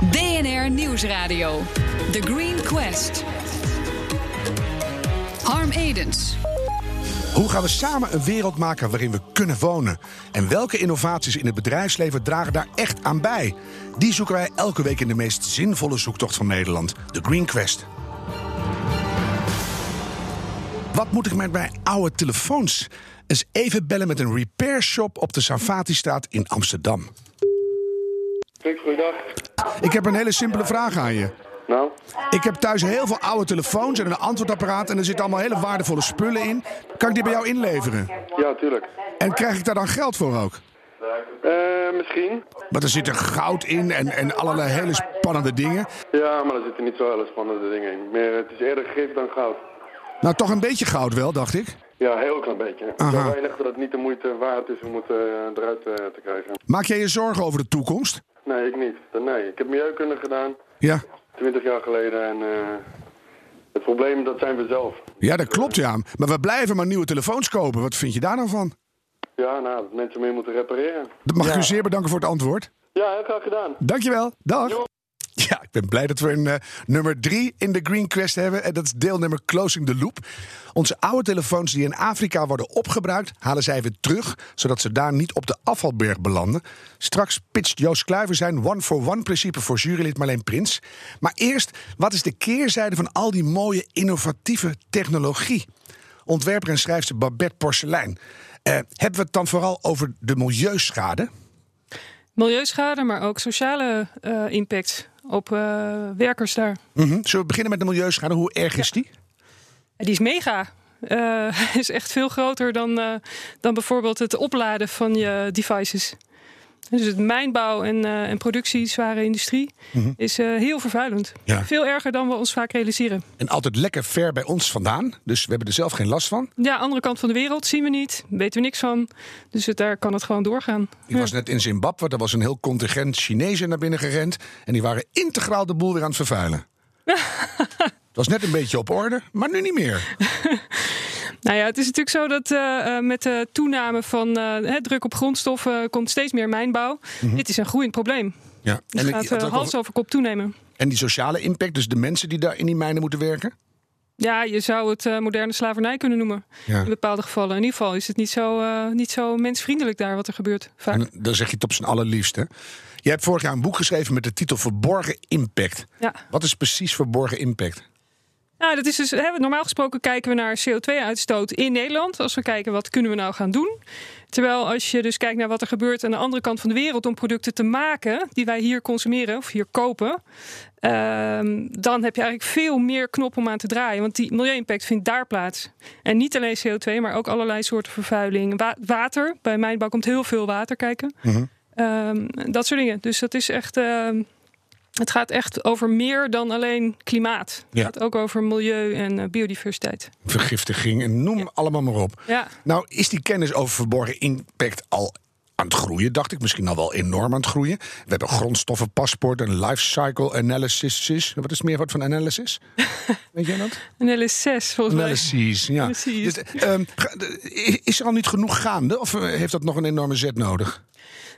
BNR Nieuwsradio. The Green Quest. Harm Edens. Hoe gaan we samen een wereld maken waarin we kunnen wonen? En welke innovaties in het bedrijfsleven dragen daar echt aan bij? Die zoeken wij elke week in de meest zinvolle zoektocht van Nederland, de Green Quest. Wat moet ik met mijn oude telefoons? Eens even bellen met een repair shop op de Savatistraat in Amsterdam. Goeiedag. Ik heb een hele simpele vraag aan je. Nou, Ik heb thuis heel veel oude telefoons en een antwoordapparaat en er zitten allemaal hele waardevolle spullen in. Kan ik die bij jou inleveren? ja, tuurlijk. En krijg ik daar dan geld voor ook? Eh, misschien. Maar er zit er goud in en, en allerlei hele spannende dingen. Ja, maar er zitten niet zo hele spannende dingen in. Meer, het is eerder gif dan goud. Nou, toch een beetje goud wel, dacht ik. Ja, heel klein beetje. Aha. Zo weinig dat het niet de moeite waard is om het eh, eruit eh, te krijgen. Maak jij je zorgen over de toekomst? Nee, ik niet. Nee, ik heb milieukunde gedaan, Ja. 20 jaar geleden. En eh, het probleem, dat zijn we zelf. Ja, dat klopt, ja. Maar we blijven maar nieuwe telefoons kopen. Wat vind je daar nou van? Ja, nou, dat mensen meer moeten repareren. Dat mag ik Ja. u zeer bedanken voor het antwoord. Ja, heel graag gedaan. Dankjewel. Dag. Jo. Ja, ik ben blij dat we een eh, nummer drie in de Green Quest hebben. En dat is deelnummer Closing the Loop. Onze oude telefoons die in Afrika worden opgebruikt, halen zij weer terug. Zodat ze daar niet op de afvalberg belanden. Straks pitcht Joost Kluiver zijn one-for-one principe voor jurylid Marleen Prins. Maar eerst, wat is de keerzijde van al die mooie innovatieve technologie? Ontwerper en schrijfster Babette Porcelein. Eh, hebben we het dan vooral over de milieuschade? Milieuschade, maar ook sociale eh, impact op eh, werkers daar. Mhm. Zullen we beginnen met de milieuschade? Hoe erg is die? Die is mega. Eh is echt veel groter dan, eh, dan bijvoorbeeld het opladen van je devices. Dus het mijnbouw en, eh, en productie, zware industrie, is eh, heel vervuilend. Ja. Veel erger dan we ons vaak realiseren. En altijd lekker ver bij ons vandaan. Dus we hebben er zelf geen last van. Ja, andere kant van de wereld zien we niet, weten we niks van. Dus het, daar kan het gewoon doorgaan. Ik was net in Zimbabwe. Daar was een heel contingent Chinezen naar binnen gerend. En die waren integraal de boel weer aan het vervuilen. Het was net een beetje op orde, maar nu niet meer. Nou ja, het is natuurlijk zo dat eh, eh, met de toename van hè, druk op grondstoffen komt steeds meer mijnbouw. Dit is een groeiend probleem. Ja. En, ik- gaat ook hals over- kop toenemen. en die sociale impact, dus de mensen die daar in die mijnen moeten werken. Ja, je zou het moderne slavernij kunnen noemen. Ja. In bepaalde gevallen. In ieder geval is het niet zo, niet zo mensvriendelijk daar wat er gebeurt. Vaak. En dan zeg je het op zijn allerliefste. Je hebt vorig jaar een boek geschreven met de titel Verborgen Impact. Ja. Wat is precies verborgen impact? Nou, dat is dus, hè, normaal gesproken kijken we naar CO2-uitstoot in Nederland. Als we kijken wat kunnen we nou gaan doen. Terwijl als je dus kijkt naar wat er gebeurt aan de andere kant van de wereld om producten te maken die wij hier consumeren of hier kopen, ehm, dan heb je eigenlijk veel meer knop om aan te draaien. Want die milieu-impact vindt daar plaats. En niet alleen CO2, maar ook allerlei soorten vervuiling. Wa- water, bij mijnbouw komt heel veel water kijken. Ehm, dat soort dingen. Dus dat is echt. ehm, het gaat echt over meer dan alleen klimaat. Ja. Het gaat ook over milieu en eh, biodiversiteit. Vergiftiging en noem allemaal maar op. Ja. Nou, is die kennis over verborgen impact al aan het groeien, dacht ik. Misschien al wel enorm aan het groeien. We hebben grondstoffenpaspoort en life cycle analysis. Wat is het meervoud van analysis? Weet jij dat? LS6 volgens mij. Analysis, ja. Dus, ehm, is er al niet genoeg gaande? Of eh, heeft dat nog een enorme zet nodig?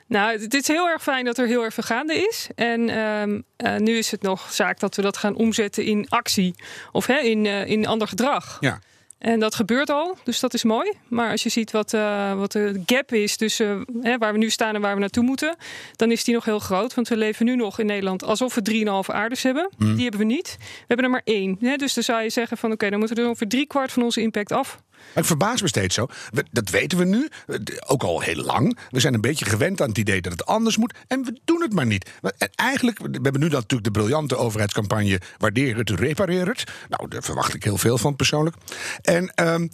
Nou, het is heel erg fijn dat er heel erg veel gaande is. En ehm, eh, nu is het nog zaak dat we dat gaan omzetten in actie. Of hè, in, eh, in ander gedrag. Ja. En dat gebeurt al, dus dat is mooi. Maar als je ziet wat, eh, wat de gap is tussen hè, waar we nu staan en waar we naartoe moeten, dan is die nog heel groot. Want we leven nu nog in Nederland alsof we 3,5 aardes hebben. Die hebben we niet. We hebben er maar één. Hè? Dus dan zou je zeggen van oké, dan moeten we er ongeveer drie kwart van onze impact af. Maar ik verbaas me steeds zo. We- dat weten we nu, eh, ook al heel lang. We zijn een beetje gewend aan het idee dat het anders moet. En we doen het maar niet. En eigenlijk, we hebben nu dan natuurlijk de briljante overheidscampagne... waardeer het, repareer het. Nou, daar verwacht ik heel veel van persoonlijk. En ehm,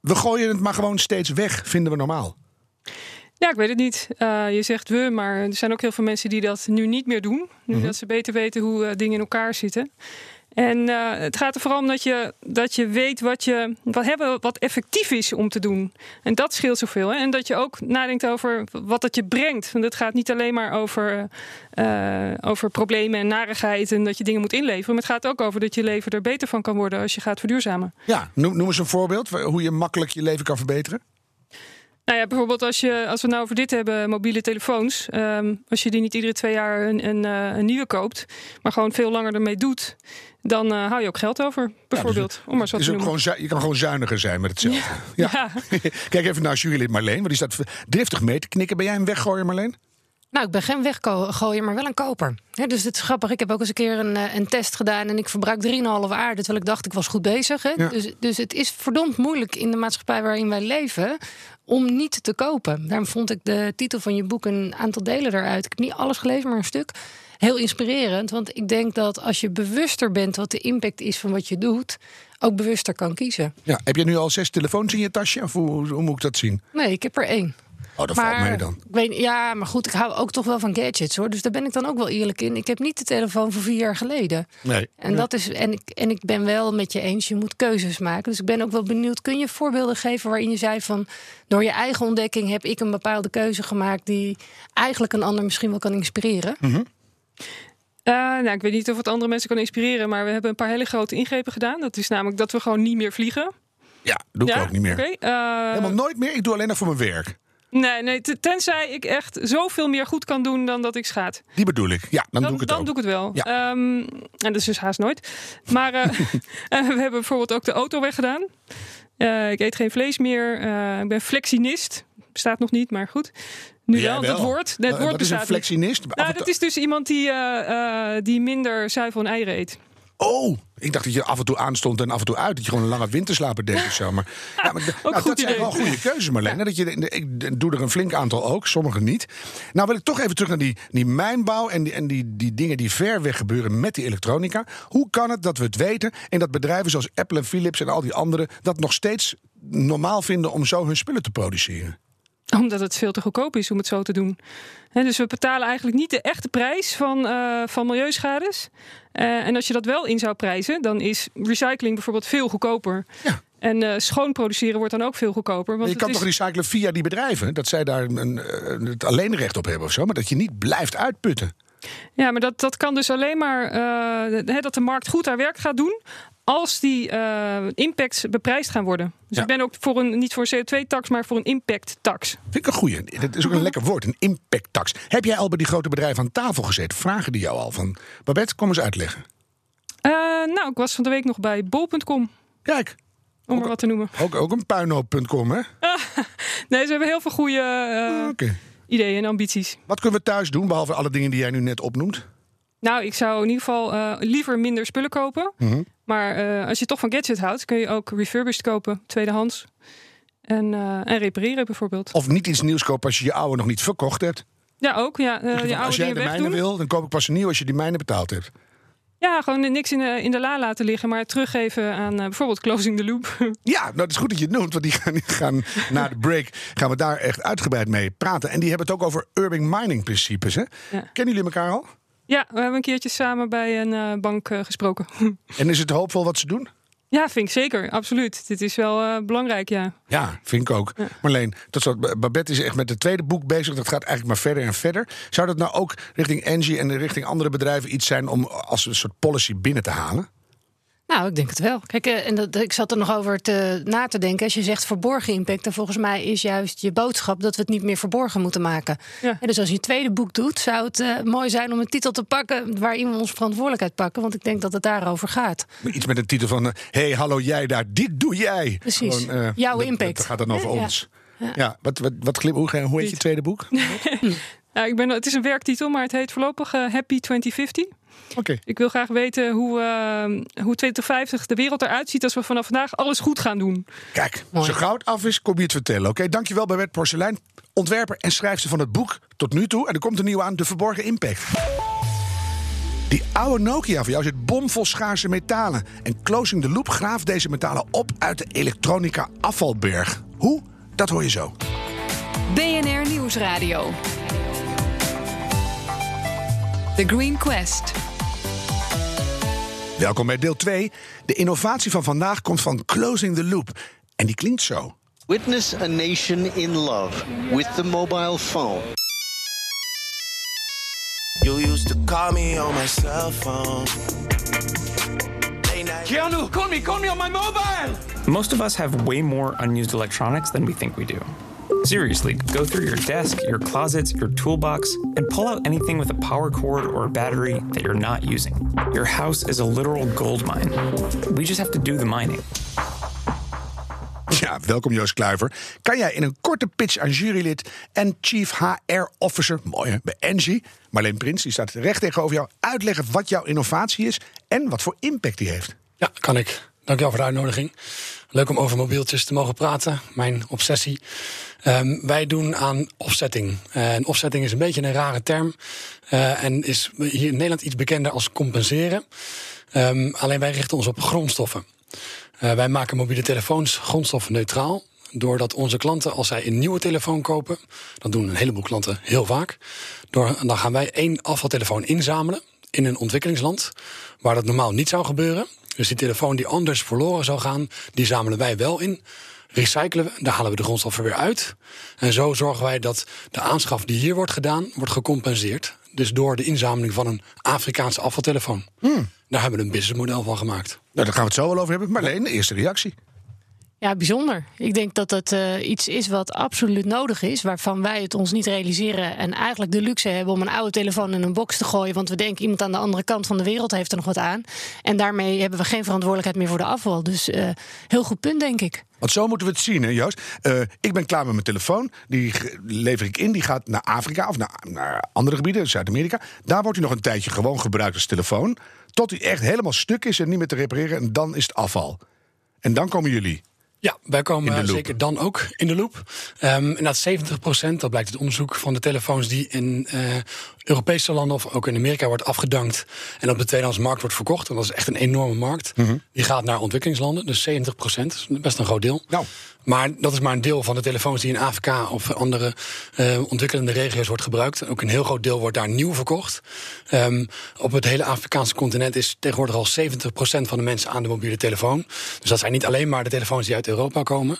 we gooien het maar gewoon steeds weg, vinden we normaal. Ja, ik weet het niet. Eh, je zegt we, maar er zijn ook heel veel mensen die dat nu niet meer doen. Nu dat ze beter weten hoe eh, dingen in elkaar zitten. En eh, het gaat er vooral om dat je, dat je weet wat, je, wat, hebben, wat effectief is om te doen. En dat scheelt zoveel. Hè? En dat je ook nadenkt over wat dat je brengt. Want het gaat niet alleen maar over, eh, over problemen en narigheid en dat je dingen moet inleveren. Maar het gaat ook over dat je leven er beter van kan worden als je gaat verduurzamen. Ja, noem, noem eens een voorbeeld hoe je makkelijk je leven kan verbeteren. Nou ja, bijvoorbeeld als, je, als we nou over dit hebben, mobiele telefoons. ehm, als je die niet iedere twee jaar een, een, eh, een nieuwe koopt, maar gewoon veel langer ermee doet, dan eh, hou je ook geld over, bijvoorbeeld. om maar zo te ook gewoon, je kan gewoon zuiniger zijn met hetzelfde. Ja. Ja. Kijk even naar jurylid Marleen, want die staat driftig mee te knikken. Ben jij een weggooier, Marleen? Nou, ik ben geen weggooier, maar wel een koper. Dus het is grappig. Ik heb ook eens een keer een, eh, een test gedaan en ik verbruik 3,5 aarde. Terwijl ik dacht ik was goed bezig. Ja. Dus, dus het is verdomd moeilijk in de maatschappij waarin wij leven om niet te kopen. Daarom vond ik de titel van je boek een aantal delen eruit. Ik heb niet alles gelezen, maar een stuk. Heel inspirerend. Want ik denk dat als je bewuster bent wat de impact is van wat je doet, ook bewuster kan kiezen. Ja, heb je nu al zes telefoons in je tasje? Of hoe, hoe moet ik dat zien? Nee, ik heb er één. Oh, dat Maar, valt mee dan. Ik weet, ja, maar goed, ik hou ook toch wel van gadgets hoor. Dus daar ben ik dan ook wel eerlijk in. Ik heb niet de telefoon van vier jaar geleden. Nee. En, dat is, en, ik, en ik ben wel met je eens, je moet keuzes maken. Dus ik ben ook wel benieuwd, kun je voorbeelden geven waarin je zei van... door je eigen ontdekking heb ik een bepaalde keuze gemaakt... die eigenlijk een ander misschien wel kan inspireren? Eh, nou, ik weet niet of het andere mensen kan inspireren, maar we hebben een paar hele grote ingrepen gedaan. Dat is namelijk dat we gewoon niet meer vliegen. Ja, doe ik ja? ook niet meer. Oké, eh, Helemaal nooit meer. Ik doe alleen nog voor mijn werk. Nee, nee, te- tenzij ik echt zoveel meer goed kan doen dan dat ik schaad. Die bedoel ik. Ja, dan, Dan, doe ik het dan ook. doe ik het wel. Ja. Ehm, en dat is dus haast nooit. Maar eh, eh, we hebben bijvoorbeeld ook de auto weggedaan. Eh, ik eet geen vlees meer. Ik ben flexinist. Bestaat nog niet, maar goed. Nu wel, dat woord. Dat woord is een flexinist? Nou, dat is dus iemand die, die minder zuivel en eieren eet. Oh, ik dacht dat je af en toe aanstond en af en toe uit. Dat je gewoon een lange winterslaper deed of zo. Maar, ja, maar, nou, goed dat zijn idee. wel goede keuzes, Marlene. Dat je, ik doe er een flink aantal ook, sommige niet. Nou wil ik toch even terug naar die, die mijnbouw... en, die, en die, die dingen die ver weg gebeuren met die elektronica. Hoe kan het dat we het weten... en dat bedrijven zoals Apple en Philips en al die anderen... dat nog steeds normaal vinden om zo hun spullen te produceren? Omdat het veel te goedkoop is om het zo te doen. Dus we betalen eigenlijk niet de echte prijs van, eh, van milieuschades. Eh, en als je dat wel in zou prijzen, dan is recycling bijvoorbeeld veel goedkoper. Ja. En eh, schoon produceren wordt dan ook veel goedkoper. Want je kan is... toch recyclen via die bedrijven? Dat zij daar een, het alleenrecht op hebben of zo. Maar dat je niet blijft uitputten. Ja, maar dat, dat kan dus alleen maar dat de markt goed haar werk gaat doen. Als die eh, impacts beprijsd gaan worden. Dus Ja. ik ben ook voor een, niet voor een CO2-tax, maar voor een impact-tax. Vind ik een goeie. Dat is ook een lekker woord, een impacttax. Heb jij al bij die grote bedrijven aan tafel gezeten? Vragen die jou al van... Babette, kom eens uitleggen. Eh, nou, ik was van de week nog bij bol.com, Kijk, om maar wat te noemen. ook, ook een puinhoop.com, hè? Nee, ze hebben heel veel goede eh, Oké. ideeën en ambities. Wat kunnen we thuis doen, behalve alle dingen die jij nu net opnoemt? Nou, ik zou in ieder geval eh, liever minder spullen kopen. Mhm. Maar eh, als je toch van gadget houdt, kun je ook refurbished kopen, tweedehands. En, eh, en repareren bijvoorbeeld. Of niet iets nieuws kopen als je je oude nog niet verkocht hebt. Ja, ook. Ja, je als oude jij de mijne wil, dan koop ik pas een nieuw als je die mijne betaald hebt. Ja, gewoon niks in de, in de la laten liggen, maar teruggeven aan bijvoorbeeld Closing the Loop. Ja, nou, het is goed dat je het noemt, want die gaan, die gaan na de break gaan we daar echt uitgebreid mee praten. En die hebben het ook over urban mining principes. Hè? Ja. Kennen jullie elkaar al? Ja, we hebben een keertje samen bij een eh, bank eh, gesproken. En is het hoopvol wat ze doen? ja, vind ik zeker. Absoluut. Dit is wel eh, belangrijk, ja. Ja, vind ik ook. Marleen, tot slot, Babette is echt met het tweede boek bezig. Dat gaat eigenlijk maar verder en verder. Zou dat nou ook richting Engie en richting andere bedrijven iets zijn om als een soort policy binnen te halen? Nou, ik denk het wel. Kijk, eh, en dat, ik zat er nog over te, na te denken. Als je zegt verborgen impact, dan volgens mij is juist je boodschap dat we het niet meer verborgen moeten maken. Ja. Ja, dus als je een tweede boek doet, zou het eh, mooi zijn om een titel te pakken waarin we onze verantwoordelijkheid pakken. Want ik denk dat het daarover gaat. Iets met een titel van: Hé, hey, hallo jij daar, dit doe jij. Precies. eh, Jouw dat- impact. Dat gaat dan over Ja. ons. Ja, wat, wat, wat, glim- hoe, hoe heet je tweede boek? ja ik ben, het is een werktitel, maar het heet voorlopig eh, Happy 2050. Oké. Ik wil graag weten hoe, eh, hoe 2050 de wereld eruit ziet als we vanaf vandaag alles goed gaan doen. Kijk, Mooi. zo goud af is, kom je het vertellen. Oké, dankjewel Babette Porselein. Ontwerper en schrijfster van het boek tot nu toe. En er komt een nieuw aan, De Verborgen Impact. Die oude Nokia van jou zit bomvol schaarse metalen. En Closing the Loop graaft deze metalen op uit de elektronica afvalberg. Hoe? Dat hoor je zo. BNR Nieuwsradio. The Green Quest. Welkom bij deel 2. De innovatie van vandaag komt van Closing the Loop. En die klinkt zo. Witness a nation in love with the mobile phone. You used to call me on my cell phone. Keanu, call me, call me on my mobile! Most of us have way more unused electronics than we think we do. Seriously, go through your desk, your closets, your toolbox, and pull out anything with a power cord or a battery that you're not using. Your house is a literal gold mine. We just have to do the mining. Ja, welkom Joost Kluiver. Kan jij in een korte pitch aan jurylid en chief HR officer, mooi hè, bij Engie, Marleen Prins, die staat recht tegenover jou, uitleggen wat jouw innovatie is en wat voor impact die heeft? Ja, kan ik. Dankjewel voor de uitnodiging. Leuk om over mobieltjes te mogen praten. Mijn obsessie. Ehm, wij doen aan offsetting. En offsetting is een beetje een rare term. Uh, en is hier in Nederland iets bekender als compenseren. Um, alleen wij richten ons op grondstoffen. Uh, wij maken mobiele telefoons grondstoffenneutraal. Doordat onze klanten, als zij een nieuwe telefoon kopen, dat doen een heleboel klanten heel vaak. Dan gaan wij één afvaltelefoon inzamelen in een ontwikkelingsland, waar dat normaal niet zou gebeuren. Dus die telefoon die anders verloren zou gaan, die zamelen wij wel in. Recyclen we, daar halen we de grondstoffen weer uit. En zo zorgen wij dat de aanschaf die hier wordt gedaan, wordt gecompenseerd. Dus door de inzameling van een Afrikaanse afvaltelefoon. Hmm. Daar hebben we een businessmodel van gemaakt. Nou, daar gaan we het zo wel over hebben. Marleen, de eerste reactie. Ja, bijzonder. Ik denk dat het uh, iets is wat absoluut nodig is, waarvan wij het ons niet realiseren en eigenlijk de luxe hebben om een oude telefoon in een box te gooien, want we denken iemand aan de andere kant van de wereld heeft er nog wat aan. En daarmee hebben we geen verantwoordelijkheid meer voor de afval. Dus uh, heel goed punt, denk ik. Want zo moeten we het zien, Joost. Uh, ik ben klaar met mijn telefoon. Die lever ik in. Die gaat naar Afrika of naar, naar andere gebieden, Zuid-Amerika. Daar wordt hij nog een tijdje gewoon gebruikt als telefoon. Tot hij echt helemaal stuk is en niet meer te repareren. En dan is het afval. En dan komen jullie. Ja, wij komen zeker dan ook in de loop. Um, en dat 70 procent, dat blijkt het onderzoek van de telefoons die in uh, Europese landen of ook in Amerika wordt afgedankt en op de tweedehands markt wordt verkocht. En dat is echt een enorme markt. Mm -hmm. Die gaat naar ontwikkelingslanden, dus 70 procent, is best een groot deel. Nou. Maar dat is maar een deel van de telefoons die in Afrika of andere uh, ontwikkelende regio's wordt gebruikt. Ook een heel groot deel wordt daar nieuw verkocht. Um, op het hele Afrikaanse continent is tegenwoordig al 70% van de mensen aan de mobiele telefoon. Dus dat zijn niet alleen maar de telefoons die uit Europa komen.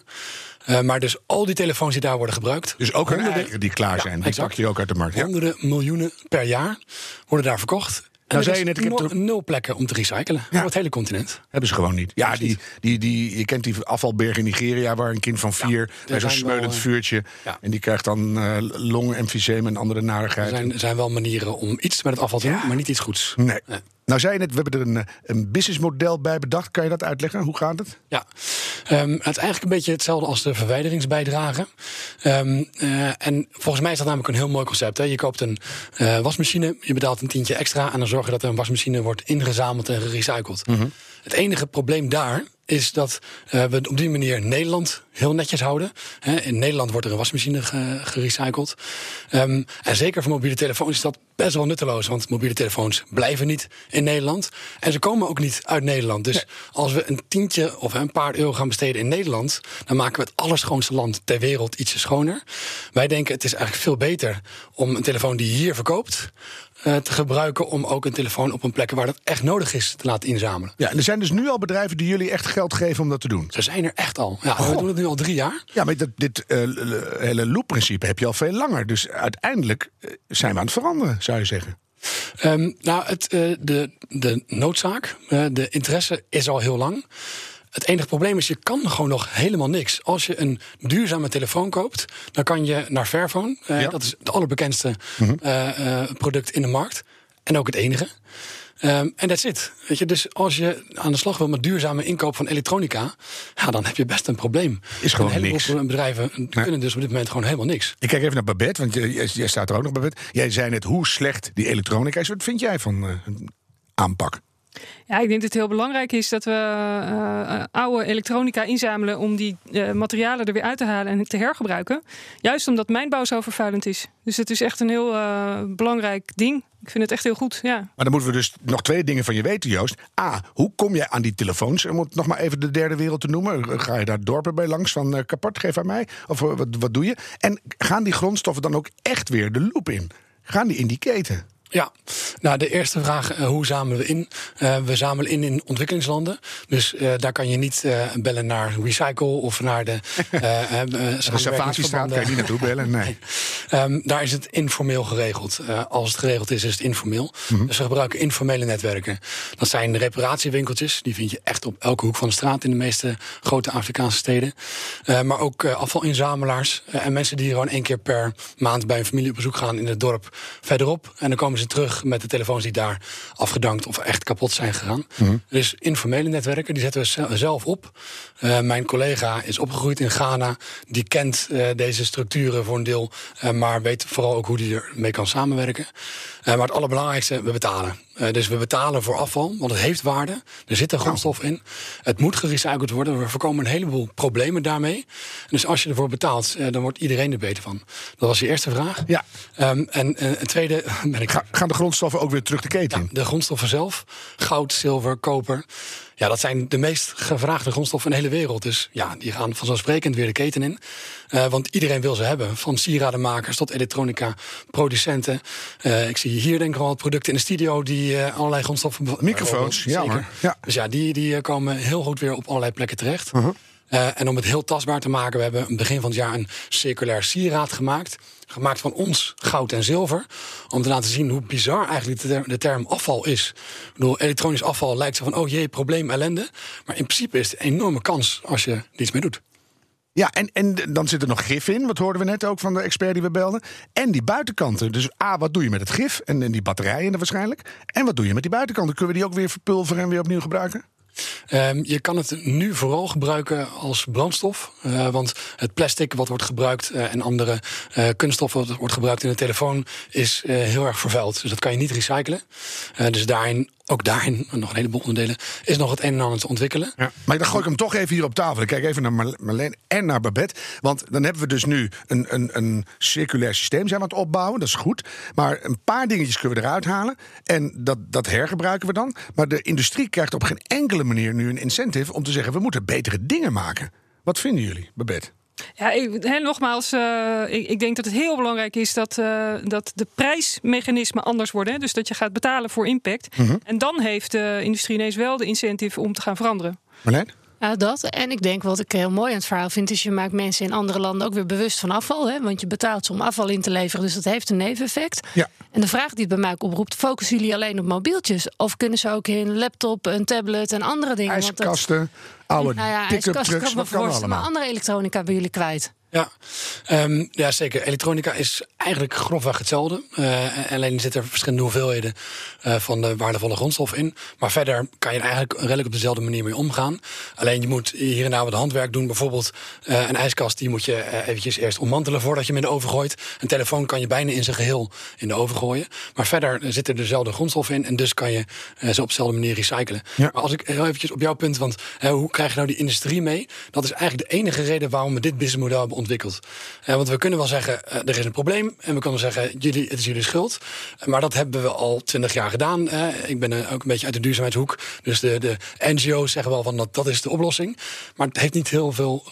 Uh, maar dus al die telefoons die daar worden gebruikt. Dus ook hun eigen die klaar zijn. Ja, die pak je ook uit de markt. Honderden miljoenen per jaar worden daar verkocht. En nou, zei je net, ik heb nul, plekken om te recyclen. Ja. Op het hele continent. Hebben ze gewoon niet. Ja, die, die, die, je kent die afvalberg in Nigeria... waar een kind van vier ja, bij zo'n smeulend wel, vuurtje... Ja. en die krijgt dan uh, longemfyseem en andere narigheid. Er zijn, zijn wel manieren om iets met het afval te doen, maar niet iets goeds. Nee. nee. Nou, zei je net, we hebben er een, een businessmodel bij bedacht. Kan je dat uitleggen? Hoe gaat het? Ja, um, het is eigenlijk een beetje hetzelfde als de verwijderingsbijdrage. Um, uh, en volgens mij is dat namelijk een heel mooi concept. Hè? Je koopt een uh, wasmachine, je betaalt een tientje extra... en dan zorg je dat er een wasmachine wordt ingezameld en gerecycled. Mm -hmm. Het enige probleem daar is dat uh, we op die manier Nederland heel netjes houden. He, in Nederland wordt er een wasmachine ge gerecycled. Um, en zeker voor mobiele telefoons is dat best wel nutteloos. Want mobiele telefoons blijven niet in Nederland. En ze komen ook niet uit Nederland. Dus nee. als we een tientje of een paar euro gaan besteden in Nederland... dan maken we het allerschoonste land ter wereld ietsje schoner. Wij denken het is eigenlijk veel beter om een telefoon die je hier verkoopt... Uh, te gebruiken om ook een telefoon op een plek waar dat echt nodig is te laten inzamelen. Ja, en er zijn dus nu al bedrijven die jullie echt geld geven om dat te doen. Ze zijn er echt al. Ja, oh. we doen het nu al drie jaar. Ja, maar dit, dit uh, hele loop-principe heb je al veel langer. Dus uiteindelijk zijn we aan het veranderen, zou je zeggen. Um, nou, het, uh, de, de noodzaak, de interesse is al heel lang. Het enige probleem is, je kan gewoon nog helemaal niks. Als je een duurzame telefoon koopt, dan kan je naar Fairphone. Uh, ja. Dat is het allerbekendste mm -hmm. uh, uh, product in de markt. En ook het enige. Um, en that's it. Weet je, dus als je aan de slag wil met duurzame inkoop van elektronica, ja, dan heb je best een probleem. Is gewoon en niks. bedrijven kunnen dus op dit moment gewoon helemaal niks. Ik kijk even naar Babette, want jij, jij staat er ook nog, Babette. Jij zei net hoe slecht die elektronica is. Wat vind jij van uh, aanpak? Ja, ik denk dat het heel belangrijk is dat we uh, oude elektronica inzamelen om die uh, materialen er weer uit te halen en te hergebruiken. Juist omdat mijnbouw zo vervuilend is. Dus het is echt een heel belangrijk ding. Ik vind het echt heel goed, ja. Maar dan moeten we dus nog twee dingen van je weten, Joost. A, hoe kom je aan die telefoons? Om het nog maar even de derde wereld te noemen. Ga je daar dorpen bij langs van kapot, geef aan mij? Of wat, wat doe je? En gaan die grondstoffen dan ook echt weer de loop in? Gaan die in die keten? Ja, Nou, de eerste vraag, eh, hoe zamelen we in? Eh, we zamelen in in ontwikkelingslanden. Dus eh, daar kan je niet bellen naar Recycle of naar de... De Salvatiestraat kan je niet naartoe bellen. Nee. Ehm, daar is het informeel geregeld. Als het geregeld is, is het informeel. Mhm. Dus we gebruiken informele netwerken. Dat zijn reparatiewinkeltjes. Die vind je echt op elke hoek van de straat in de meeste grote Afrikaanse steden. Maar ook afvalinzamelaars. en mensen die gewoon één keer per maand bij een familie op bezoek gaan in het dorp verderop. En dan komen ze terug met de telefoons die daar afgedankt of echt kapot zijn gegaan. Dus informele netwerken, die zetten we ze- zelf op. Eh, mijn collega is opgegroeid in Ghana. Die kent eh, deze structuren voor een deel. eh, maar weet vooral ook hoe die ermee kan samenwerken. Maar het allerbelangrijkste, we betalen. Eh, dus we betalen voor afval, want het heeft waarde. Er zit een grondstof in. Het moet gerecycled worden. We voorkomen een heleboel problemen daarmee. Dus als je ervoor betaalt, eh, dan wordt iedereen er beter van. Dat was je eerste vraag. Ja. Ehm, en eh, het tweede ben ik Ga- Gaan de grondstoffen ook weer terug de keten in? de grondstoffen zelf, goud, zilver, koper. Ja, dat zijn de meest gevraagde grondstoffen in de hele wereld. Dus ja, die gaan vanzelfsprekend weer de keten in. Eh, want iedereen wil ze hebben. Van sieradenmakers tot elektronica producenten. Eh, ik zie hier denk ik al producten in de studio die eh, allerlei grondstoffen... Microfoons, ja hoor. Ja. Dus ja, die, die komen heel goed weer op allerlei plekken terecht. Uh-huh. En om het heel tastbaar te maken, we hebben aan het begin van het jaar een circulair sieraad gemaakt. Gemaakt van ons goud en zilver. Om te laten zien hoe bizar eigenlijk de term, afval is. Ik bedoel, elektronisch afval lijkt zo van, oh jee, probleem, ellende. Maar in principe is het een enorme kans als je er iets mee doet. Ja, en, en dan zit er nog gif in. Wat hoorden we net ook van de expert die we belden. En die buitenkanten. Dus A, wat doe je met het gif? En, en die batterijen er waarschijnlijk. En wat doe je met die buitenkanten? Kunnen we die ook weer verpulveren en weer opnieuw gebruiken? Ehm, je kan het nu vooral gebruiken als brandstof. Eh, want het plastic wat wordt gebruikt eh, en andere eh kunststof wat wordt gebruikt in de telefoon is heel erg vervuild. Dus dat kan je niet recyclen. Dus daarin, ook daarin, nog een heleboel onderdelen, is nog het een en ander te ontwikkelen. Ja. Maar dan gooi ik hem toch even hier op tafel. Ik kijk even naar Mar- Marleen en naar Babette. Want dan hebben we dus nu een, een, een circulair systeem zijn we aan het opbouwen. Dat is goed. Maar een paar dingetjes kunnen we eruit halen. En dat, dat hergebruiken we dan. Maar de industrie krijgt op geen enkele manier nu een incentive... om te zeggen, we moeten betere dingen maken. Wat vinden jullie, Babette? Ja, ik, hè, nogmaals, eh, ik, ik denk dat het heel belangrijk is dat, eh, dat de prijsmechanismen anders worden. Hè? Dus dat je gaat betalen voor impact. En dan heeft de industrie ineens wel de incentive om te gaan veranderen. Marleen? Ja, dat. En ik denk wat ik heel mooi aan het verhaal vind, is je maakt mensen in andere landen ook weer bewust van afval. Hè? Want je betaalt ze om afval in te leveren, dus dat heeft een neveneffect. Ja. En de vraag die het bij mij ook oproept, focussen jullie alleen op mobieltjes? Of kunnen ze ook in laptop, een tablet en andere dingen? IJskasten, oude nou ja, trucks, kan dat kan voorstellen, maar allemaal. andere elektronica bij jullie kwijt. Ja, Ehm, ja, zeker. Elektronica is eigenlijk grofweg hetzelfde. Eh, alleen zitten er verschillende hoeveelheden eh, van de waardevolle grondstof in. Maar verder kan je er eigenlijk redelijk op dezelfde manier mee omgaan. Alleen je moet hier en daar wat handwerk doen. Bijvoorbeeld eh, een ijskast, die moet je eventjes eerst ommantelen voordat je hem in de oven gooit. Een telefoon kan je bijna in zijn geheel in de oven gooien. Maar verder zitten er dezelfde grondstoffen in. En dus kan je ze op dezelfde manier recyclen. Ja. Maar als ik heel eventjes op jouw punt, want hoe krijg je nou die industrie mee? Dat is eigenlijk de enige reden waarom we dit businessmodel hebben ontwikkeld. Eh, want we kunnen wel zeggen, eh, er is een probleem. En we kunnen zeggen, jullie, het is jullie schuld. Maar dat hebben we al twintig jaar gedaan. ik ben eh, ook een beetje uit de duurzaamheidshoek. Dus de, de NGO's zeggen wel van dat, dat is de oplossing. Maar het heeft niet heel veel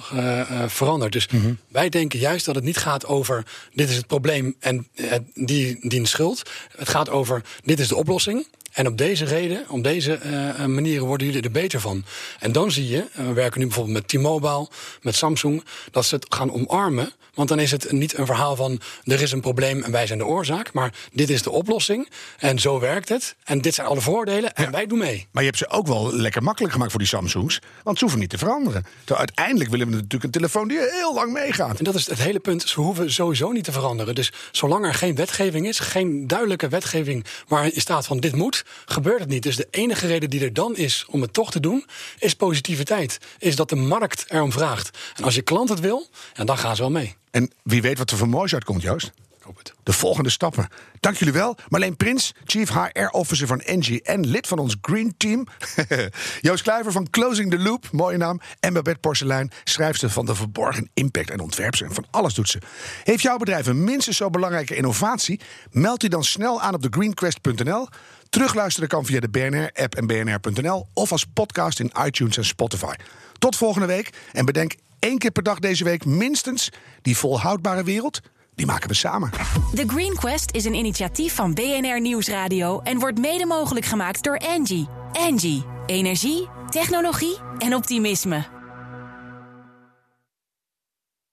veranderd. Dus wij denken juist dat het niet gaat over dit is het probleem en die dient schuld. Het gaat over dit is de oplossing. En op deze reden, op deze eh, manieren worden jullie er beter van. En dan zie je, eh, we werken nu bijvoorbeeld met T-Mobile, met Samsung, dat ze het gaan omarmen. Want dan is het niet een verhaal van er is een probleem en wij zijn de oorzaak. Maar dit is de oplossing en zo werkt het. En dit zijn alle voordelen en wij doen mee. Maar je hebt ze ook wel lekker makkelijk gemaakt voor die Samsungs. Want ze hoeven niet te veranderen. Terwijl uiteindelijk willen we natuurlijk een telefoon die heel lang meegaat. En dat is het hele punt. Ze hoeven sowieso niet te veranderen. Dus zolang er geen wetgeving is, geen duidelijke wetgeving waarin staat van dit moet, gebeurt het niet. Dus de enige reden die er dan is om het toch te doen, is positiviteit. Is dat de markt erom vraagt. En als je klant het wil, dan gaan ze wel mee. En wie weet wat er voor moois uitkomt, Joost. Ik hoop het. De volgende stappen. Dank jullie wel. Marleen Prins, Chief HR Officer van Engie en lid van ons Green Team. Joost Kluiver van Closing the Loop, mooie naam. En Babette Porselein, schrijfster van de Verborgen Impact en ontwerp. En van alles doet ze. Heeft jouw bedrijf een minstens zo belangrijke innovatie? Meld die dan snel aan op de greenquest.nl. Terugluisteren kan via de BNR-app en bnr.nl... of als podcast in iTunes en Spotify. Tot volgende week. En bedenk één keer per dag deze week minstens... die volhoudbare wereld die maken we samen. The Green Quest is een initiatief van BNR Nieuwsradio en wordt mede mogelijk gemaakt door Angie. Angie, energie, technologie en optimisme.